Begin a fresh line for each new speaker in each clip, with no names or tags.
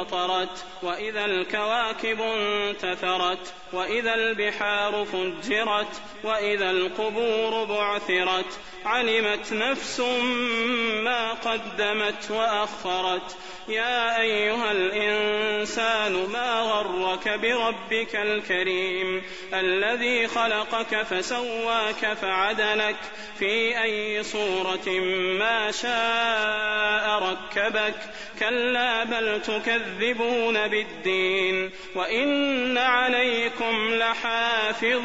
انفطرت وإذا الكواكب انتثرت وإذا البحار فجرت وإذا القبور بعثرت علمت نفس ما قدمت وأخرت. يا أيها الإنسان ما غرك بربك الكريم؟ الذي خلقك فسواك فعدلك. في أي صورة ما شاء ركبك. كلا بل تكذبون بالدين وإن عليكم لحافظين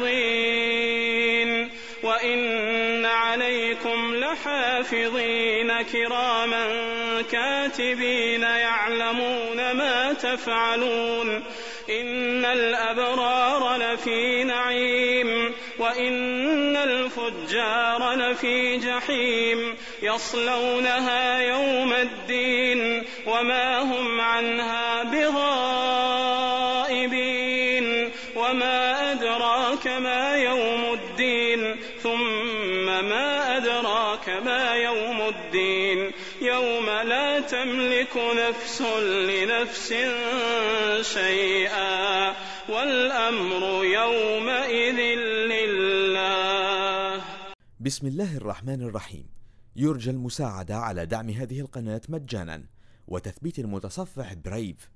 وإن عليكم لحافظين كراما كاتبين يعلمون ما تفعلون إن الأبرار لفي نعيم وإن الفجار لفي جحيم يصلونها يوم الدين وما هم عنها بغائبين وما أدراك ما يوم الدين ثم ما أدراك ما يوم الدين يوم لا تملك نفس لنفس شيئا والأمر يومئذ لله.
بسم الله الرحمن الرحيم. يرجى المساعدة على دعم هذه القناة مجانا وتثبيت المتصفح برايف.